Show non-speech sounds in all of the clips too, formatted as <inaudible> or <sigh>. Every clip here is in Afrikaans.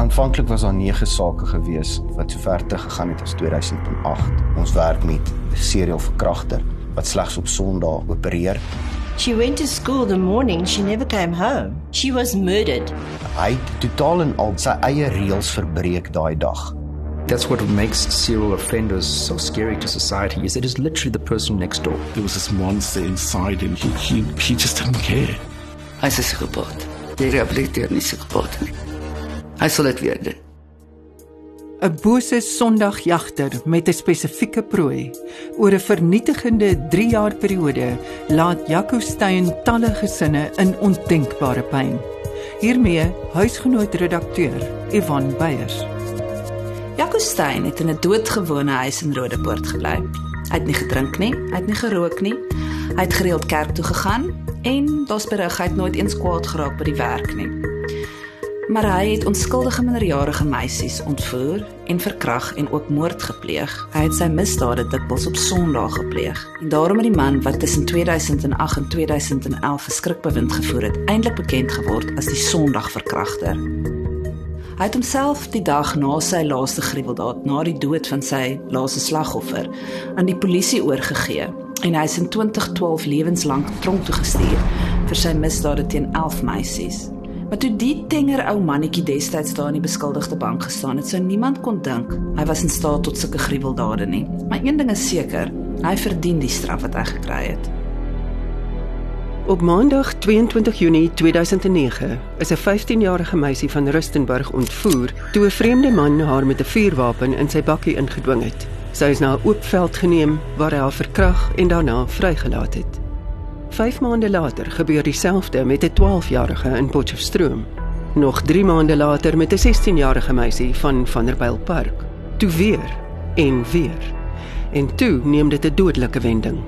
Aanvanklik was daar 9 sake gewees wat sover te gegaan het as 2008. Ons werk met 'n serial verkragter wat slegs op Sondae opereer. She went to school the morning she never came home. She was murdered. Hy het totaal en al sy eie reëls verbreek daai dag. That's what makes serial offenders so scary to society is it is literally the person next door. There was this monster inside him. He, he, he just didn't care. Hy is 'n psigopaat. Die rehabiliteer nie psigopaat nie. Hy sal dit weer doen. 'n Bose sondagjagter met 'n spesifieke prooi. Oor 'n vernietigende 3 jaar periode laat Jaco Steyn talle gesinne in ondenkbare pyn. Hiermee huisgenoot redakteur Ivan Beyers. Jaco Steyn het in 'n doodgewone huis in Rodepoort gebly. Hy het nie gedrink nie, hy het nie gerook nie. Hy het gereeld kerk toe gegaan en daar's berig hy het nooit eens kwaad geraak by die werk nie. Maar hy het onskuldige minderjarige meisies ontvoer en verkrag en ook moord gepleeg. Hy het sy misdade dikwels op Sondag gepleeg. En daarom het die man wat tussen 2008 en 2011 verskrikbewind gevoer het, eintlik bekend geword as die Sondagverkragter. Hy het homself die dag na sy laaste gruweldaad, na die dood van sy laaste slagoffer, aan die polisie oorgegee en hy is in 2012 lewenslank tronk toe gestuur vir sy misdade teen 11 meisies. Maar toe die tenger ou mannetjie destyds daar in die beskuldigde bank gestaan het, sou niemand kon dink hy was in staat tot sulke gruweldade nie. Maar een ding is seker, hy verdien die straf wat hy gekry het. Op Maandag 22 Junie 2009 is 'n 15-jarige meisie van Rustenburg ontvoer toe 'n vreemde man haar met 'n vuurwapen in sy bakkie ingedwing het. Sy is na 'n oop veld geneem waar hy haar verkrag en daarna vrygelaat het. 5 maande later gebeur dieselfde met 'n 12-jarige in Potchefstroom. Nog 3 maande later met 'n 16-jarige meisie van Vanderbijlpark. Toe weer en weer. En toe neem dit 'n dodelike wending.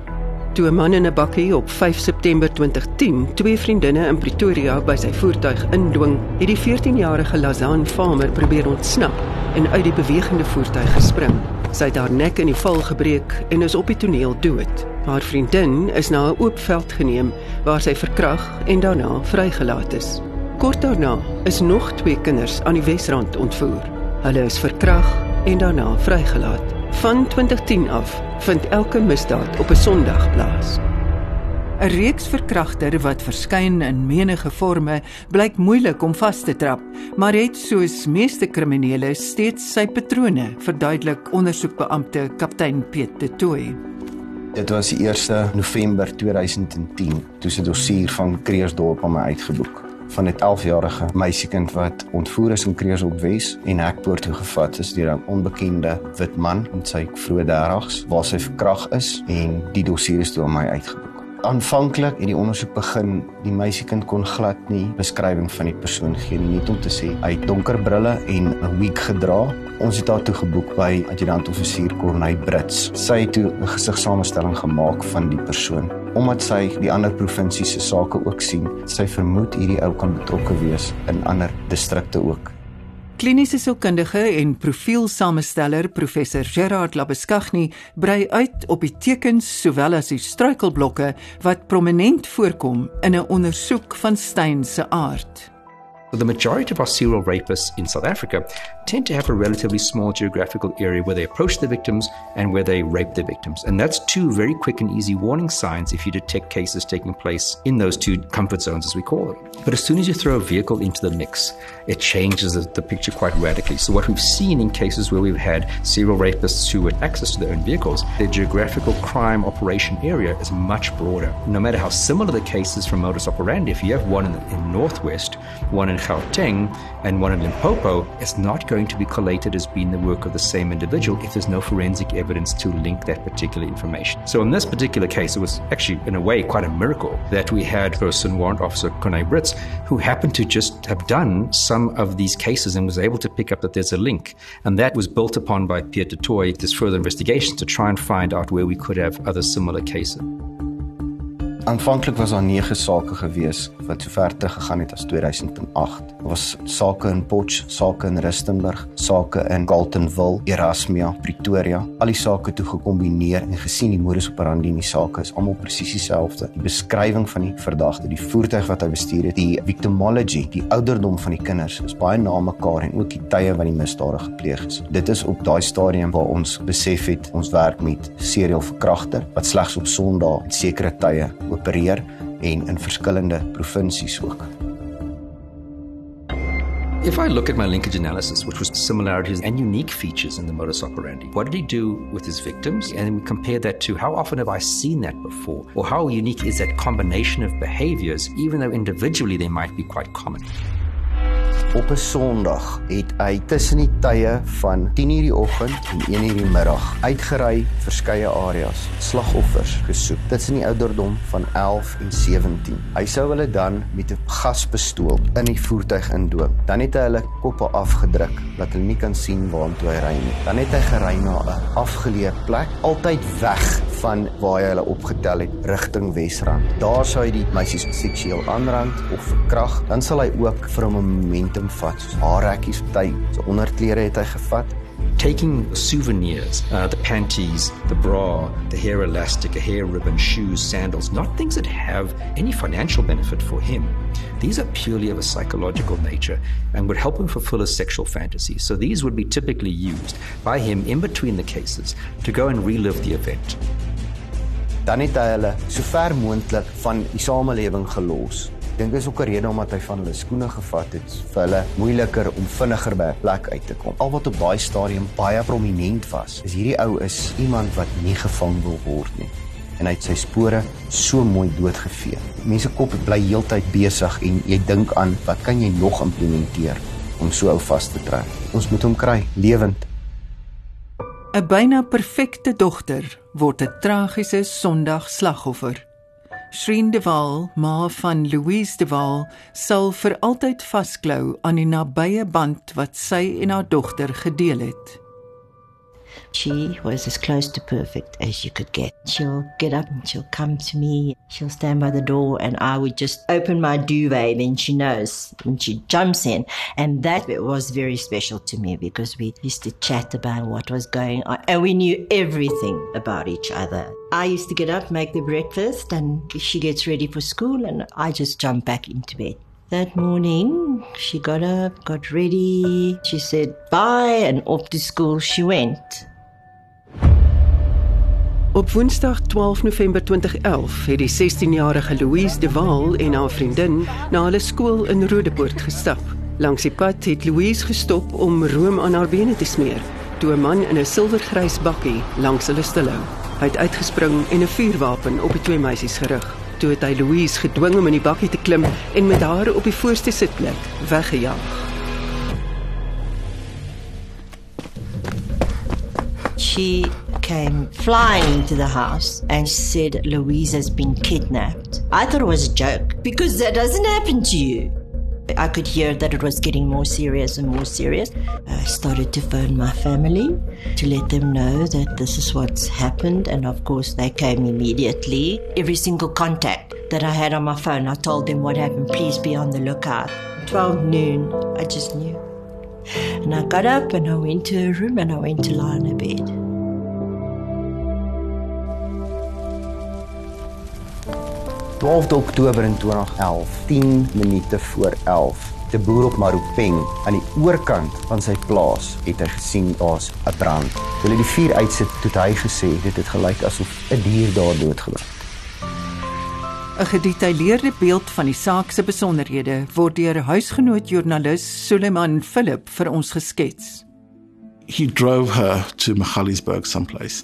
Toe 'n man in 'n bakkie op 5 September 2010 twee vriendinne in Pretoria by sy voertuig indwing, het die 14-jarige Lazan Farmer probeer ontsnap en uit die bewegende voertuig gespring. Sy het haar nek in die val gebreek en is op die toneel dood. Haar vriendin is na 'n oop veld geneem waar sy verkrag en daarna vrygelaat is. Kort daarna is nog twee kinders aan die Wesrand ontvoer. Hulle is verkrag en daarna vrygelaat. Van 2010 af vind elke misdaad op 'n Sondag plaas. 'n Reeks verkragter wat verskyn in menige forme blyk moeilik om vas te trap, maar het soos meeste kriminele steeds sy patrone, verduidelik ondersoekbeampte kaptein Piet de Tooy. Dit was die 1 November 2010 toe se dossier van Kreersdorp aan my uitgeboek van 'n 11-jarige meisiekind wat ontvoer is in Kreersdorp Wes en hekpoort toe gevat is deur 'n onbekende wit man in sy vroeë 30's waar sy verkrag is en die dossier is toe aan my uitgeboek. Aanvanklik het die ondersoek begin, die meisiekind kon glad nie beskrywing van die persoon gee nie, net om te sê hy het donker brille en 'n wig gedra. Ons het haar toe geboek by adjutant-offisier Corneil Brits. Sy het toe 'n gesigsamestelling gemaak van die persoon. Omdat sy die ander provinsies se sake ook sien, sy vermoed hierdie ou kan betrokke wees in ander distrikte ook. Kliniese sielkundige en profielsamensteller professor Gerard Labeskagni brei uit op die tekens sowel as die struikelblokke wat prominent voorkom in 'n ondersoek van Steyn se aard. The majority of our serial rapists in South Africa tend to have a relatively small geographical area where they approach the victims and where they rape the victims. And that's two very quick and easy warning signs if you detect cases taking place in those two comfort zones, as we call them. But as soon as you throw a vehicle into the mix, it changes the, the picture quite radically. So, what we've seen in cases where we've had serial rapists who had access to their own vehicles, their geographical crime operation area is much broader. No matter how similar the cases from modus operandi, if you have one in, in Northwest, one in Gauteng, and one in Limpopo, is not going to be collated as being the work of the same individual if there's no forensic evidence to link that particular information. So in this particular case, it was actually, in a way, quite a miracle that we had person warrant officer Conay Brits who happened to just have done some of these cases and was able to pick up that there's a link. And that was built upon by Pierre de Toy, this further investigation to try and find out where we could have other similar cases. Aanvanklik was daar 9 sake gewees wat sover teruggegaan het as 2008. Daar was sake in Potch, sake in Rustenburg, sake in Carletonville, Erasmia, Pretoria. Al die sake toe gekombineer en gesien die modus operandi in die sake is almal presies dieselfde. Die beskrywing van die verdagte, die voertuig wat hy bestuur het, die victimology, die ouderdom van die kinders is baie na mekaar en ook die tye wat die misdade gepleeg is. Dit is op daai stadium waar ons besef het ons werk met serial verkragter wat slegs op Sondae en sekere tye opereer en in verskillende provinsies ook. If I look at my linkage analysis, which was similarities and unique features in the modus operandi, what did he do with his victims? And then we compare that to how often have I seen that before? Or how unique is that combination of behaviors, even though individually they might be quite common? Op 'n Sondag het hy tussen die tye van 10:00 die oggend en 1:00 die middag uitgery verskeie areas, slagoffers gesoek tussen die ouderdom van 11 en 17. Hy sou hulle dan met 'n gaspistool in die voertuig indwing. Dan het hy hulle koppe afgedruk dat hulle nie kan sien waartoe hy ry nie. Dan het hy gery na 'n afgeleë plek, altyd weg van waar hy hulle opgetel het rigting Wesrand. Daar sou hy die meisies seksueel aanrand of verkrag. Dan sal hy ook vir 'n moment hom vat, soos haarrekkies so onderklere het hy gevat. Taking souvenirs, uh, the panties, the bra, the hair elastic, a hair ribbon, shoes, sandals, not things that have any financial benefit for him. These are purely of a psychological nature and would help him fulfill his sexual fantasies. So these would be typically used by him in between the cases to go and relive the event. Dan het hy hulle so ver moontlik van die samelewing gelos. Dink dis ook 'n rede omdat hy van hulle skoene gevat het vir hulle moeiliker om vinniger by 'n plek uit te kom. Al wat op daai stadium baie prominent was, is hierdie ou is iemand wat nie gevang wil word nie en hy het sy spore so mooi doodgevee. Mense kop bly heeltyd besig en jy dink aan wat kan jy nog implementeer om so ou vas te trek. Ons moet hom kry lewend. 'n Byna perfekte dogter word 'n tragiese Sondag slagoffer. Shreen de Waal, ma van Louise de Waal, sal vir altyd vasklou aan die nabye band wat sy en haar dogter gedeel het. She was as close to perfect as you could get. She'll get up and she'll come to me. She'll stand by the door and I would just open my duvet. Then she knows and she jumps in. And that was very special to me because we used to chat about what was going on and we knew everything about each other. I used to get up, make the breakfast, and she gets ready for school, and I just jump back into bed. That morning, she got up, got ready. She said bye, and off to school she went. Op Woensdag 12 November 2011 het die 16-jarige Louise de Waal en haar vriendin na hulle skool in Rodepoort gestap. Langs die pad het Louise gestop om room aan haar bene te smeer, toe 'n man in 'n silwergrys bakkie langs hulle stilhou. Hy het uitgespring en 'n vuurwapen op die twee meisies gerig. Toe het hy Louise gedwing om in die bakkie te klim en met haar op die voorste sitplek weggejaag. She came flying into the house and said Louise has been kidnapped. I thought it was a joke because that doesn't happen to you. I could hear that it was getting more serious and more serious. I started to phone my family to let them know that this is what's happened, and of course, they came immediately. Every single contact that I had on my phone, I told them what happened. Please be on the lookout. 12 noon, I just knew. And I got up and I went to a room and I went to lie on a bed. 12 Oktober in 2011, 10 minute voor 11, te boer op Maropeng aan die oorkant van sy plaas het hy gesien daar's 'n brand. Toe hulle die vuur uitsit, het hy gesê dit het gelyk asof 'n dier daar doodgeloop. 'n Gedetailleerde beeld van die saak se besonderhede word deur huisgenoot joernalis Suleiman Philip vir ons geskets. He drove her to Michalisburg someplace,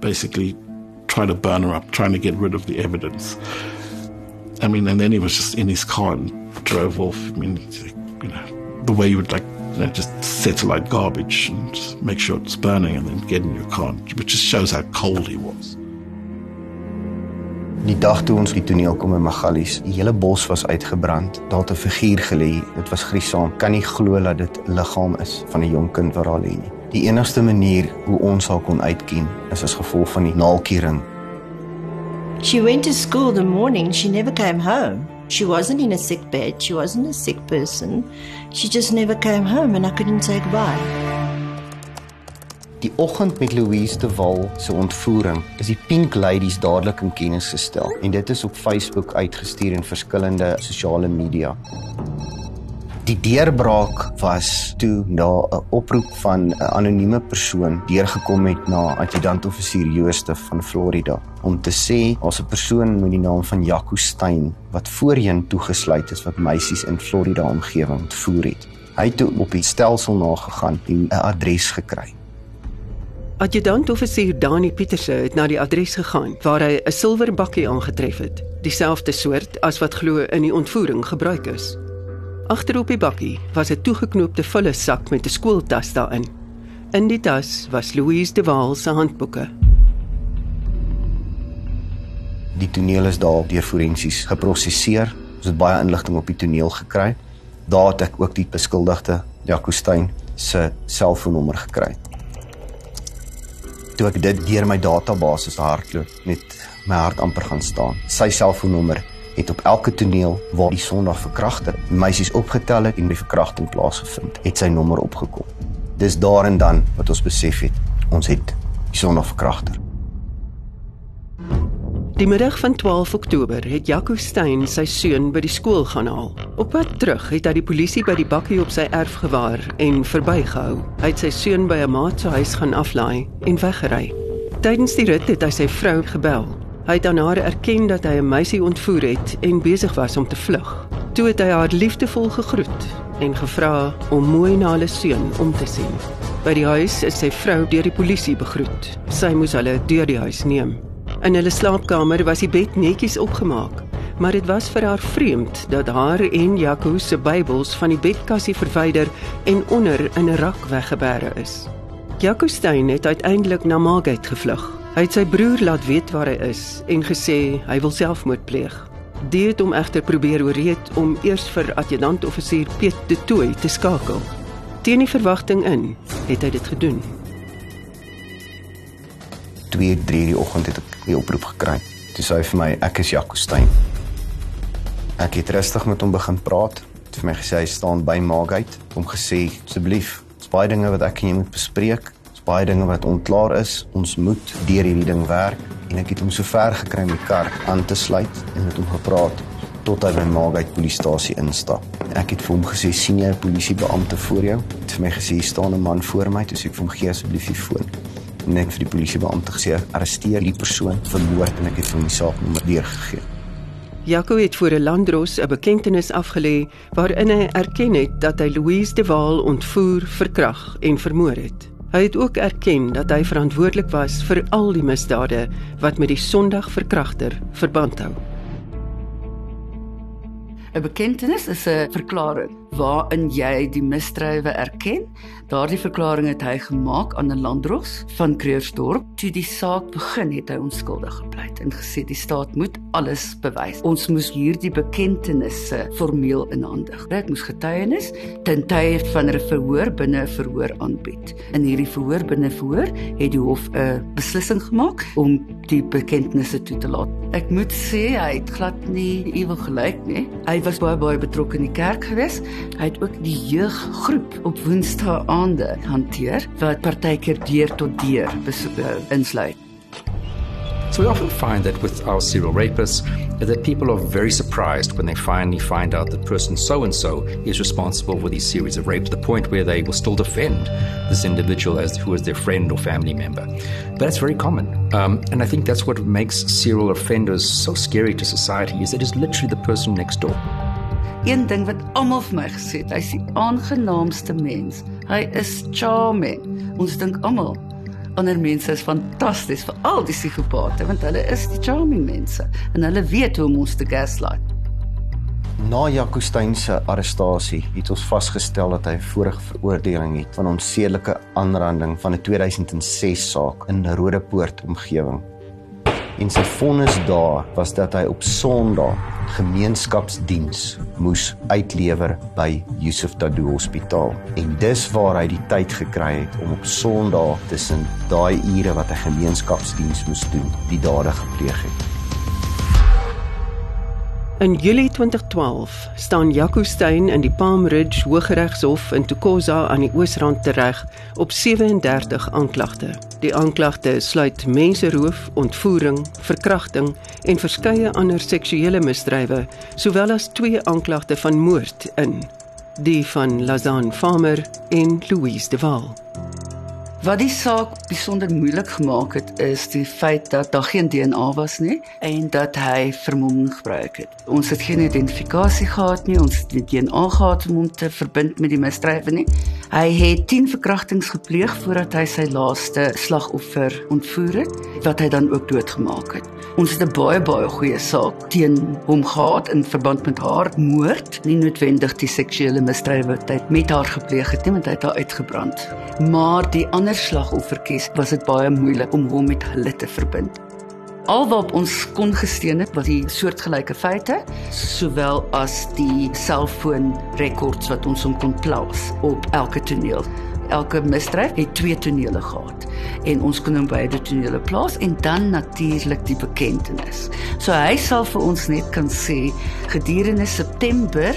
basically trying to burn her up, trying to get rid of the evidence. I mean, and then he was just in his car and drove off. I mean, you know, the way you would like, you know, just settle like garbage and make sure it's burning and then get in your car, which just shows how cold he was. Die dag toe ons die toneel kom in Magalies, die hele bos was uitgebrand. Daar het 'n figuur gelê. Dit was griesaam. Kan nie glo dat dit 'n liggaam is van 'n jong kind wat daar lê nie. Die enigste manier hoe ons haar kon uitken is as gevolg van die naaltjiering She went to school the morning, she never came home. She wasn't in a sick bed, she wasn't a sick person. She just never came home and I couldn't say goodbye. Die oggend met Louise de Wal se ontvoering is die Pink Ladies dadelik in kennis gestel en dit is op Facebook uitgestuur en verskillende sosiale media. Die deurbraak was toe na 'n oproep van 'n anonieme persoon deurgekom het na adjutant-offisier Jooste van Florida om te sê daar's 'n persoon met die naam van Jaco Steyn wat voorheen toegesluit is wat meisies in Florida omgewing ontvoer het. Hy het toe op die stelsel nagegaan en 'n adres gekry. Adjutant-offisier Dani Pieterse het na die adres gegaan waar hy 'n silwer bakkie aangetref het, dieselfde soort as wat glo in die ontvoering gebruik is. Agterop die bakkie was 'n toegeknoopte volle sak met 'n skooltas daarin. In die tas was Louise de Waal se handboeke. Die toneel is daar deur forensies geprosesseer. Ons het baie inligting op die toneel gekry. Daar het ek ook die beskuldigde Jaco Steyn se selfoonnommer gekry. Toe ek dit deur my database hardloop, met my hart amper gaan staan. Sy selfoonnommer het op elke toneel waar die Sondag verkragter meisies opgetel het en die verkrachting plaasgevind, het sy nommer opgekom. Dis daar en dan wat ons besef het, ons het die Sondag verkragter. Die middag van 12 Oktober het Jaco Steyn sy seun by die skool gaan haal. Op pad terug het hy die polisie by die bakkie op sy erf gewaar en verbygehou. Hy het sy seun by 'n maat se huis gaan aflaai en weggery. Tydens die rit het hy sy vrou gebel. Hy het aan haar erken dat hy 'n meisie ontvoer het en besig was om te vlug. Toe het hy haar liefdevol gegroet en gevra om mooi na hulle seun om te sien. By die huis is sy vrou deur die polisie begroet. Sy moes hulle deur die huis neem. In hulle slaapkamer was die bed netjies opgemaak, maar dit was vir haar vreemd dat haar en Jaco se Bybels van die bedkassie verwyder en onder in 'n rak weggebêre is. Jaco Steyn het uiteindelik na Margate gevlug. Hy het sy broer laat weet waar hy is en gesê hy wil selfmoord pleeg. Die het hom egter probeer oorreed om eers vir adjutant-offisier Piet de Tooy te skakel. Teen die verwagting in, het hy dit gedoen. 2, 3 die oggend het ek die oproep gekry. Toe sê hy vir my ek is Jaco Steyn. Ek het rustig met hom begin praat. Het vir my gesê hy staan by Margate om gesê asseblief, daar's baie dinge wat ek en jy moet bespreek. Baie dinge wat onklaar is. Ons moet deur hierdie ding werk en ek het hom so ver gekry om die kar aan te sluit en met hom gepraat tot hy by Margate polisiestasie instap. Ek het vir hom gesê sien jy 'n polisiebeampte voor jou? Hy het vir my gesê staan 'n man voor my, toe sê ek vir hom gee asseblief die foon en ek vir die polisiebeampte gesê arresteer die persoon vir moord en ek het hom die saaknommer deurgegee. Jaco het voor 'n landros 'n bekentenis afgelê waarin hy erken het dat hy Louise de Waal ontvoer, verkrag en vermoor het. Hy het ook erken dat hy verantwoordelik was vir al die misdade wat met die Sondag verkragter verband hou. 'n Bekentenis is 'n verklaring waarin jy die misdrywe erken. Daardie verklaring het hy gemaak aan 'n landdros van Kreursdorp. Toe die saak begin, het hy onskuldig gepleit en gesê die staat moet alles bewys. Ons moes hierdie bekentenisse formeel inhandig. Dit moes getuienis ten tye van 'n verhoor binne 'n verhoor aanbied. In hierdie verhoor binne verhoor het die hof 'n beslissing gemaak om die bekentenisse toe te laat. Ek moet sê hy het glad nie ewig gelyk nie. Hy was baie baie betrokke in die kerk gewees. Hy het ook die jeuggroep op Woensdae aande hanteer wat partykeer deur tot deur besoek insluit. So we often find that with our serial rapists, that people are very surprised when they finally find out that person so and so is responsible for these series of rapes, to the point where they will still defend this individual as who is their friend or family member. That's very common, um, and I think that's what makes serial offenders so scary to society is that it's literally the person next door. Een ding wat almal vir my gesê het, hy's die aangenaamste mens. Hy is charming. Ons dink almal ander mense is fantasties, veral die psigopate, want hulle is die charming mense en hulle weet hoe om ons te gaslight. Na Jaco Steyn se arrestasie het ons vasgestel dat hy vorige veroordeling het van onsedelike aanranding van 'n 2006 saak in Rodepoort omgewing. En sy vonnis daar was dat hy op Sondag gemeenskapsdiens moes uitlewer by Yusuf Dadoo Hospitaal. En dis waar hy die tyd gekry het om op Sondag tussen daai ure wat hy gemeenskapsdiens moes doen, die dade gepleeg het. In Julie 2012 staan Jaco Steyn in die Palm Ridge Hooggeregshof in Tukosa aan die Oosrand tereg op 37 aanklagte. Die aanklagte sluit menseroof, ontvoering, verkrachting en verskeie ander seksuele misdrywe, sowel as twee aanklagte van moord in, die van Lazan Farmer en Louise de Waal. Wat die saak besonder moeilik gemaak het, is die feit dat daar geen DNA was nie en dat hy vermomming gebruik het. Ons het geen identifikasie gehad nie, ons het nie DNA gehad om hom te verbind met die misdrywe nie. Hy het 10 verkrachtings gepleeg voordat hy sy laaste slagoffer ontvoer het, wat hy dan ook doodgemaak het. Ons het 'n baie baie goeie saak teen hom gehad in verband met haar moord, nie noodwendig die seksuele misdrywe wat hy met haar gepleeg het nie, want hy het haar uitgebrand. Maar die ander slagoffertjies was dit baie moeilik om hom met hulle te verbind. Alwaar ons kon gesteun het was die soortgelyke feite, sowel as die selfoonrekords wat ons hom kon plaas op elke toneel. Elke misdryf het twee tonele gehad en ons kon hom by die tonele plaas en dan natuurlik die bekentenis. So hy sal vir ons net kan sê gedurende September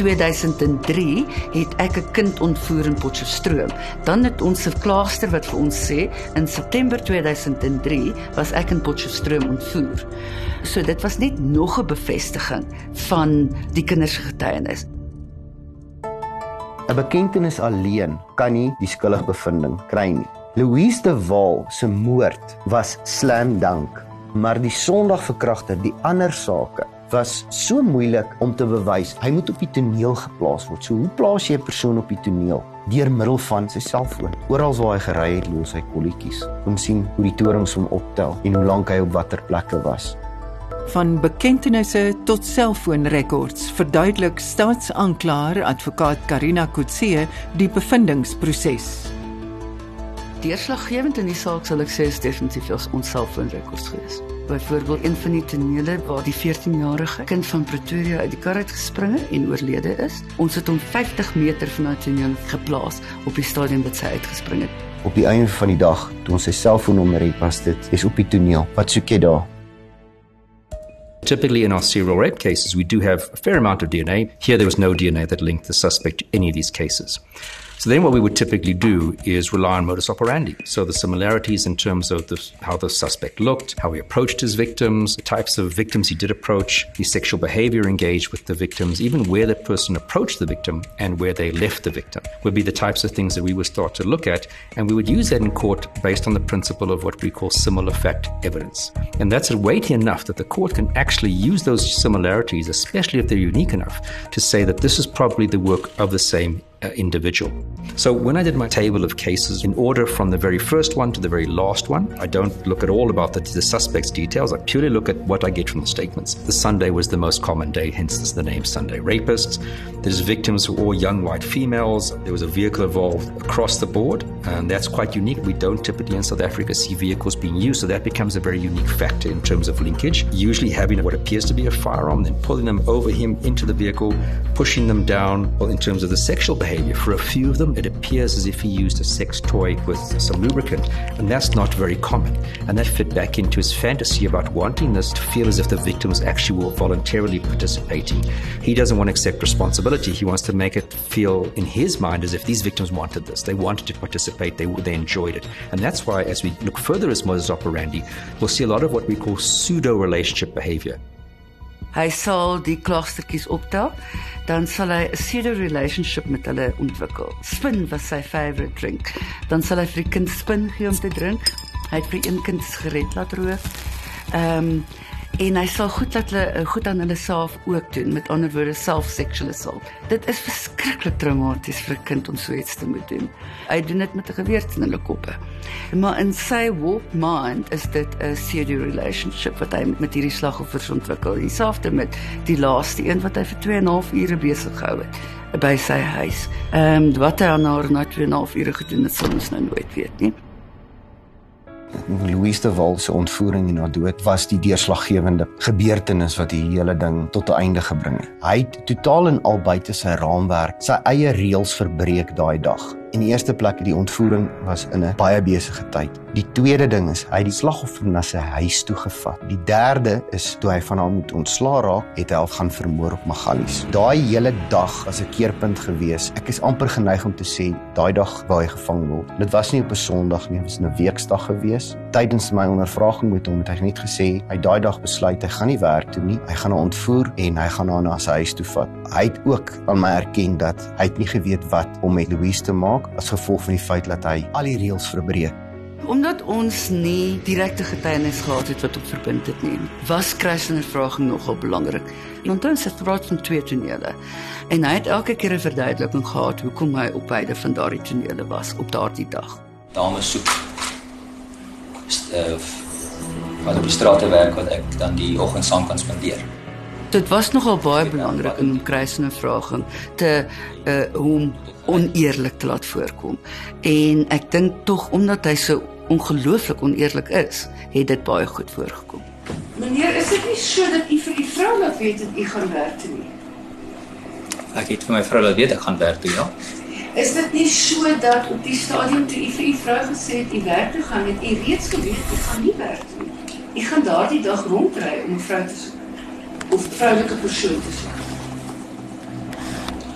2003 het ek 'n kind ontvoer in Potchefstroom. Dan het ons 'n klaaster wat vir ons sê in September 2003 was ek in Potchefstroom ontvoer. So dit was net nog 'n bevestiging van die kinders se getuienis. 'n Bekentenis alleen kan nie die skuldigbevinding kry nie. Louise de Waal se moord was slam dunk, maar die Sondagverkragter, die ander sake was so moeilik om te bewys. Hy moet op die toneel geplaas word. So hoe plaas jy 'n persoon op die toneel? Deur middel van sy selfoon. Oral waar hy gery het, los hy kolletjies. Om sien hoe die torings hom optel en hoe lank hy op watter plekke was. Van bekentenisse tot selfoonrekords verduidelik staatsaanklaer advokaat Karina Kutse die bevindingsproses. Deurslaggewend in die saak sal ek sê is definitief ons selfoonrekords gewees. Byvoorbeeld een van die tonele waar die 14-jarige kind van Pretoria uit die kar uit gespring het en oorlede is. Ons het hom 50 meter van daai toneel geplaas op die stadion wat sy uitgespring het. Op die einde van die dag, toe ons sy selfoonnommer het, was dit is op die toneel. Wat soek jy daar? Typically, in our serial rape cases, we do have a fair amount of DNA. Here, there was no DNA that linked the suspect to any of these cases. So then what we would typically do is rely on modus operandi. So the similarities in terms of the, how the suspect looked, how he approached his victims, the types of victims he did approach, the sexual behavior engaged with the victims, even where the person approached the victim and where they left the victim would be the types of things that we would start to look at. And we would use that in court based on the principle of what we call similar fact evidence. And that's weighty enough that the court can actually use those similarities, especially if they're unique enough, to say that this is probably the work of the same individual. So when I did my table of cases in order from the very first one to the very last one, I don't look at all about the, the suspect's details. I purely look at what I get from the statements. The Sunday was the most common day, hence the name Sunday rapists. There's victims who were all young white females. There was a vehicle involved across the board, and that's quite unique. We don't typically in South Africa see vehicles being used, so that becomes a very unique factor in terms of linkage. Usually having what appears to be a firearm, then pulling them over him into the vehicle, pushing them down. Well, in terms of the sexual behavior, for a few of them, it appears as if he used a sex toy with some lubricant, and that's not very common. And that fit back into his fantasy about wanting this to feel as if the victims actually were voluntarily participating. He doesn't want to accept responsibility. He wants to make it feel in his mind as if these victims wanted this. They wanted to participate. They, they enjoyed it. And that's why, as we look further as modus operandi, we'll see a lot of what we call pseudo relationship behavior. Hy sal die klagstertjies optel, dan sal hy 'n pseudo relationship met hulle ontwikkel. Spin was sy favourite drink. Dan sal hy vir die kind spin gee om te drink. Hy het vir een kind gered laat roof. Ehm um, en hy sal goed dat hulle eh, goed aan hulle self ook doen met ander woorde self-sexual assault. Dit is verskriklik traumaties vir 'n kind om so iets te moet doen. Hy doen dit met 'n geweer in hulle koppe. Maar in sy warped mind is dit 'n pseudo relationship wat hy met hierdie slagoffers ontwikkel. Dieselfde met die laaste een wat hy vir 2 en 'n half ure besig gehou het by sy huis. Ehm um, wat hy aan haar na 2 en 'n half ure gedoen het, sal ons nou nooit weet nie. Louise de Waal se ontvoering en haar dood was die deurslaggewende gebeurtenis wat die hele ding tot 'n einde gebring het. Hy het totaal en al buite sy raamwerk sy eie reëls verbreek daai dag. In die eerste plek, die ontvoering was in 'n baie besige tyd. Die tweede ding is hy het die slagoffer na sy huis toe gevat. Die derde is toe hy van hom moet ontslaa raak, het hy al gaan vermoor op Magalies. Daai hele dag was 'n keerpunt gewees. Ek is amper geneig om te sê daai dag waar hy gevang word. Dit was nie op 'n Sondag nie, dit was 'n weekdag gewees. Tydens my ondervraging met hom het hy net gesê hy daai dag besluit hy gaan nie werk toe nie. Hy gaan haar ontvoer en hy gaan haar na sy huis toe vat. Hy het ook aan my erken dat hy het nie geweet wat om met Louise te maak as gevolg van die feit dat hy al die reëls verbreek. Omdat ons nie direkte getuienis gehad het wat op verbind het nie, was kruisindervraging nogal belangrik. Onthou sy praat van twee tonele. En hy het elke keer 'n verduideliking gehad hoekom hy op beide van daardie tonele was op daardie dag. Dames soek uh, wat op die strate werk wat ek dan die oggend saam kan spandeer. Dit was nogal baie belangrik in om kruisindervraging te uh, hom oneerlik te laat voorkom. En ek dink tog omdat hy so ongelooflik oneerlik is, het dit baie goed voorgekom. Meneer, is dit nie so dat u vir u vrou laat weet dat u gaan werk toe nie? Ek het vir my vrou laat weet ek gaan werk toe, ja. Is dit nie so dat op die stadium toe u vir u vrou gesê het u werk toe gaan, het u reeds geweet u gaan nie werk toe nie? U gaan daardie dag rondry om 'n vrou te soek of vroulike persoon te soek.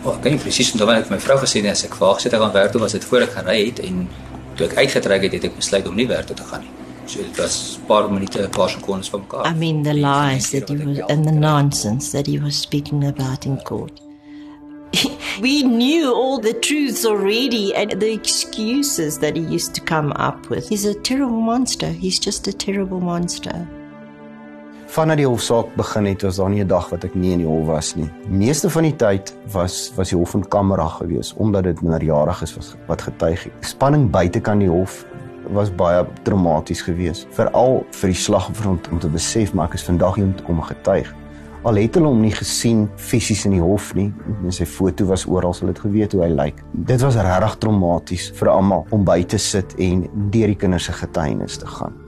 Oh, ek kan nie presies onthou wanneer ek vir my vrou gesê het as ek vaag sit ek gaan werk toe was dit voor ek gery het en toe ek uitgetrek het het ek besluit om nie werk toe te gaan nie. So dit was 'n paar minute, 'n paar sekondes van mekaar. I mean, the lies that he was and the nonsense that he was speaking about in court. <laughs> we knew all the truths already and the excuses that he used to come up with. He's a terrible monster. He's just a terrible monster. Vanaf die hofsaak begin het, was daar nie 'n dag wat ek nie in die hof was nie. Meeste van die tyd was was die hof in kamera gewees omdat dit minderjariges was wat getuig het. Spanning buitekant die hof was baie traumaties geweest, veral vir die slagoffer om, om te besef maar ek is vandag hier om te kom getuig. Al het hulle hom nie gesien fisies in die hof nie, en sy foto was oral, hulle het geweet hoe hy lyk. Dit was regtig traumaties vir almal om by te sit en deur die kinders se getuienis te gaan.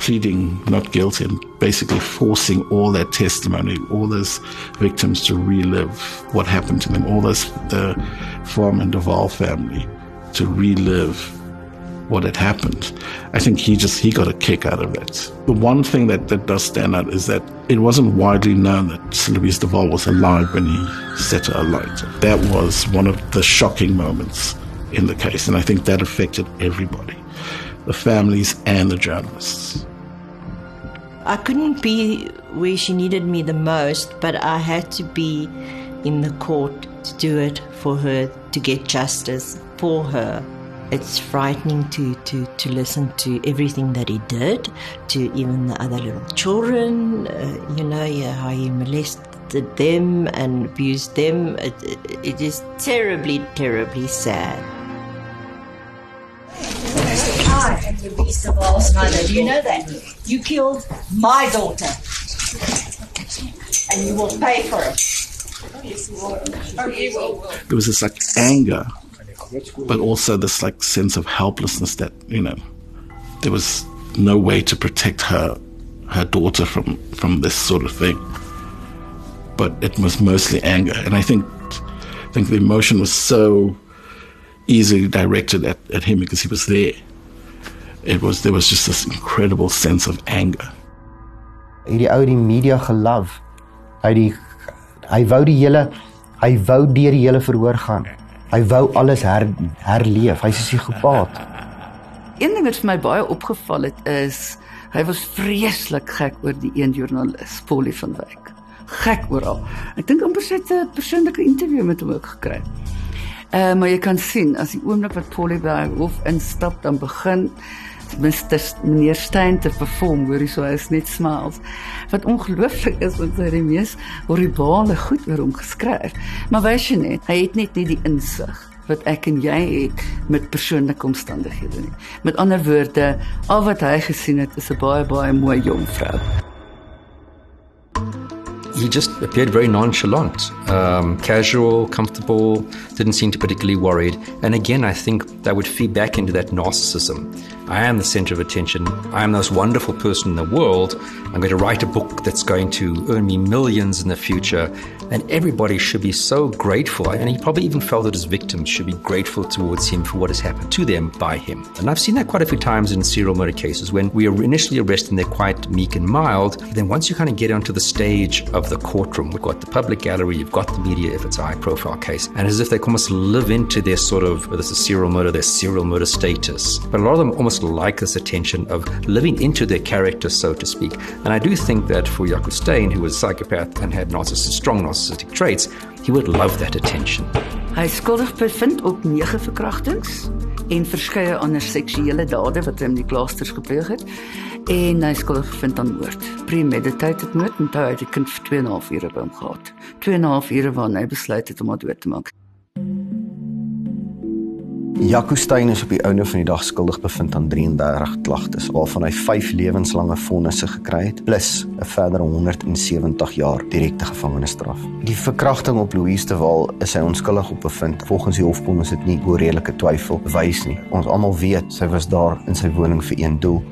Pleading not guilty and basically forcing all that testimony, all those victims to relive what happened to them, all those the Form and Duval family to relive what had happened. I think he just he got a kick out of it. The one thing that, that does stand out is that it wasn't widely known that Louise Duval was alive when he set her alight. That was one of the shocking moments in the case, and I think that affected everybody. The families and the journalists. I couldn't be where she needed me the most, but I had to be in the court to do it for her, to get justice for her. It's frightening to, to, to listen to everything that he did, to even the other little children, uh, you know, yeah, how he molested them and abused them. It, it, it is terribly, terribly sad. I am the beast of all Snyder. Do you know that? You killed my daughter. And you will pay for it. There was this like anger, but also this like sense of helplessness that you know there was no way to protect her her daughter from from this sort of thing. But it was mostly anger, and I think I think the emotion was so easily directed at, at him because he was there. It was there was just this incredible sense of anger. Hierdie ou die media gelove. Hy die hy wou die hele hy wou deur die hele verhoor gaan. Hy wou alles her, herleef. Hy's 'n psigopaat. Een ding wat vir my baie opgeval het is hy was vreeslik gek oor die een joernalis, Polly van Wyk. Gek oral. Ek dink amper sy het 'n persoonlike onderhoud met hom ook gekry. Uh, maar jy kan sien as die oomblik wat Polly by hof instap dan begin Mr. meneer Stein te perform, hoor jy so hy is net smiles. Wat ongelooflik is want hy het die mees horribale goed oor hom geskryf. Maar wys jy net, hy het net nie die insig wat ek en jy het met persoonlike omstandighede nie. Met ander woorde, al wat hy gesien het is 'n baie baie mooi jong vrou. He just appeared very nonchalant, um, casual, comfortable, didn't seem to particularly worried. And again, I think that would feed back into that narcissism. I am the center of attention. I am the most wonderful person in the world. I'm going to write a book that's going to earn me millions in the future. And everybody should be so grateful. And he probably even felt that his victims should be grateful towards him for what has happened to them by him. And I've seen that quite a few times in serial murder cases when we are initially arrested and they're quite meek and mild. Then once you kind of get onto the stage of the courtroom, we've got the public gallery, you've got the media if it's a high profile case, and as if they almost live into their sort of, whether it's a serial murder, their serial murder status. But a lot of them almost like this attention of living into their character, so to speak. And I do think that for Jaco Steyn, who was a psychopath and had narcissistic, strong narcissistic traits, he would love that attention. Hy is skuldig bevind op 9 verkrachtings en verskeie ander seksuele dade wat hy in die klaasters gepleeg het en hy is skuldig bevind aan moord. Premeditated moord en hy het die kind vir 2 en 'n half ure by hom gehad. 2 en 'n half ure waarna hy besluit het om hom dood te maak. Jaco Steyn is op die ouene van die dag skuldig bevind aan 33 klagtes waarvan hy 5 lewenslange vonnisse gekry het plus 'n verdere 170 jaar direkte gevangenisstraf. Die verkrachting op Louise de Waal is hy onskuldig op bevind. Volgens die hofbond is dit nie oor redelike twyfel bewys nie. Ons almal weet sy was daar in sy woning vir een doel.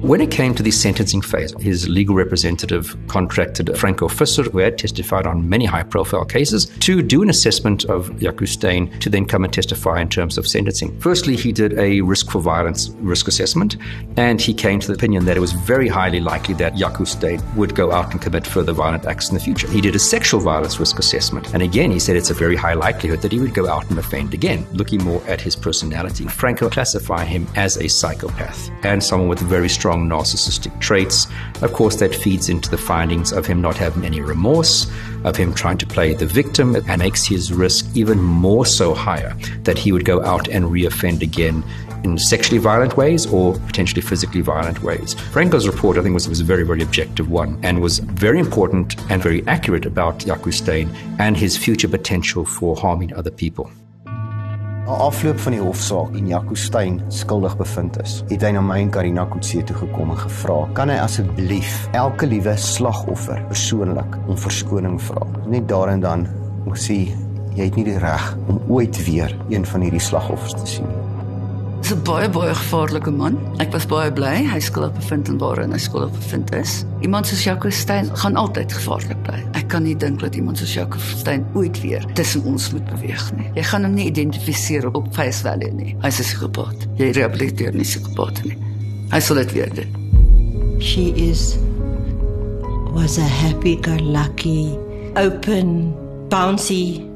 When it came to the sentencing phase, his legal representative contracted Franco Fisser, who had testified on many high profile cases, to do an assessment of Steyn to then come and testify in terms of sentencing. Firstly, he did a risk for violence risk assessment, and he came to the opinion that it was very highly likely that Steyn would go out and commit further violent acts in the future. He did a sexual violence risk assessment, and again, he said it's a very high likelihood that he would go out and offend again, looking more at his personality. Franco classified him as a psychopath and someone with very strong strong narcissistic traits. Of course, that feeds into the findings of him not having any remorse, of him trying to play the victim, and makes his risk even more so higher that he would go out and reoffend again in sexually violent ways or potentially physically violent ways. Franco's report, I think, was, was a very, very objective one and was very important and very accurate about Jaco Steyn and his future potential for harming other people. Na afloop van die hofsaak en Jaco Steyn skuldig bevind is, het hy na my en Karina Kutse toe gekom en gevra: "Kan hy asseblief elke liewe slagoffer persoonlik om verskoning vra?" Net daar en dan moet sê jy het nie die reg om ooit weer een van hierdie slagoffers te sien nie. 'n baie baie gevaarlike man. Ek was baie bly hy skuldig bevind en waar hy skuldig bevind is. Iemand soos Jaco Steyn gaan altyd gevaarlik bly. Ek kan nie dink dat iemand soos Jaco Steyn ooit weer tussen ons moet beweeg nie. Jy gaan hom nie identifiseer op face value nie. Hy's 'n psigopaat. Jy rehabiliteer nie psigopaat nie. Hy sal dit weer doen. She is was a happy-go-lucky, open, bouncy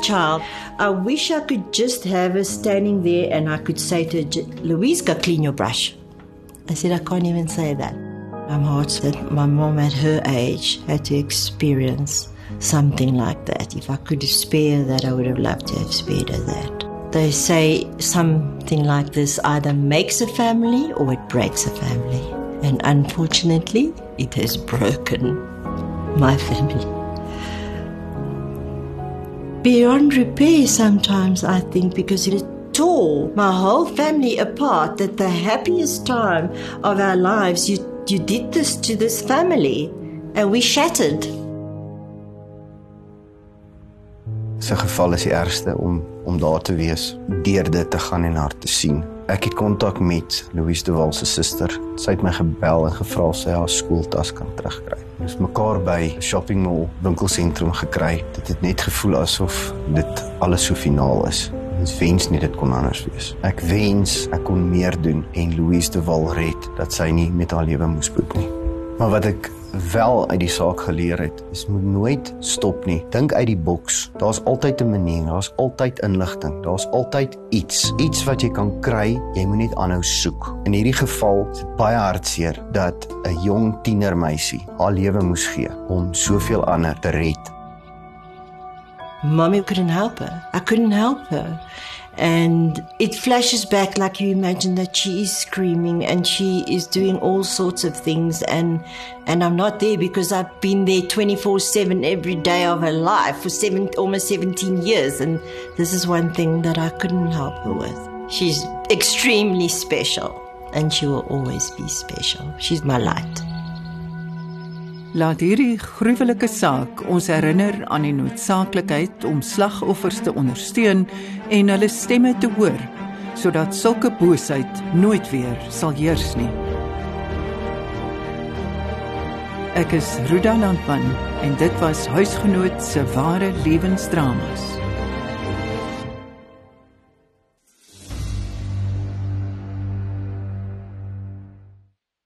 child. I wish I could just have her standing there and I could say to her, Louise, go clean your brush. I said, I can't even say that. I'm that my mom at her age had to experience something like that. If I could spare that, I would have loved to have spared her that. They say something like this either makes a family or it breaks a family. And unfortunately, it has broken my family beyond repair sometimes, I think, because it tore my whole family apart. That the happiest time of our lives, you, you did this to this family, and we shattered. Sy geval is die ergste om om daar te wees, deur dit te gaan en haar te sien. Ek het kontak met Louise de Wal se suster. Sy het my gebel en gevra of sy haar skooltas kan terugkry. Ons mekaar by shopping mall winkelsentrum gekry. Dit het net gevoel asof dit alles so finaal is. Ons wens nie dit kon anders wees. Ek wens ek kon meer doen en Louise de Wal red dat sy nie met haar lewe moes boek nie. Maar wat ek wel uit die saak geleer het, is moet nooit stop nie. Dink uit die boks. Daar's altyd 'n manier, daar's altyd inligting, daar's altyd iets, iets wat jy kan kry. Jy moet net aanhou soek. In hierdie geval is dit baie hartseer dat 'n jong tienermeisie haar lewe moes gee om soveel ander te red. Mommy couldn't help her. I couldn't help her. And it flashes back like you imagine that she is screaming and she is doing all sorts of things. And and I'm not there because I've been there 24/7 every day of her life for seven almost 17 years. And this is one thing that I couldn't help her with. She's extremely special and she will always be special. She's my light Laat hierdie gruwelike saak ons herinner aan die noodsaaklikheid om slagoffers te ondersteun en hulle stemme te hoor sodat sulke boosheid nooit weer sal heers nie. Ek is Ruda Landman en dit was huisgenoot se ware lewensdramas.